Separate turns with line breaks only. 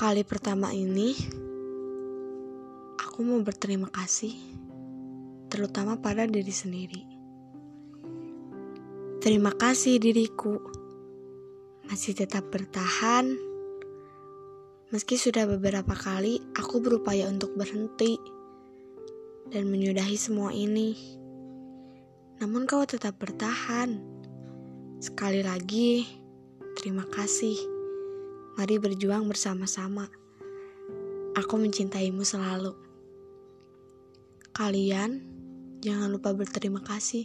kali pertama ini, aku mau berterima kasih, terutama pada diri sendiri. Terima kasih diriku, masih tetap bertahan, meski sudah beberapa kali aku berupaya untuk berhenti dan menyudahi semua ini. Namun kau tetap bertahan. Sekali lagi, terima kasih. Mari berjuang bersama-sama. Aku mencintaimu selalu. Kalian jangan lupa berterima kasih.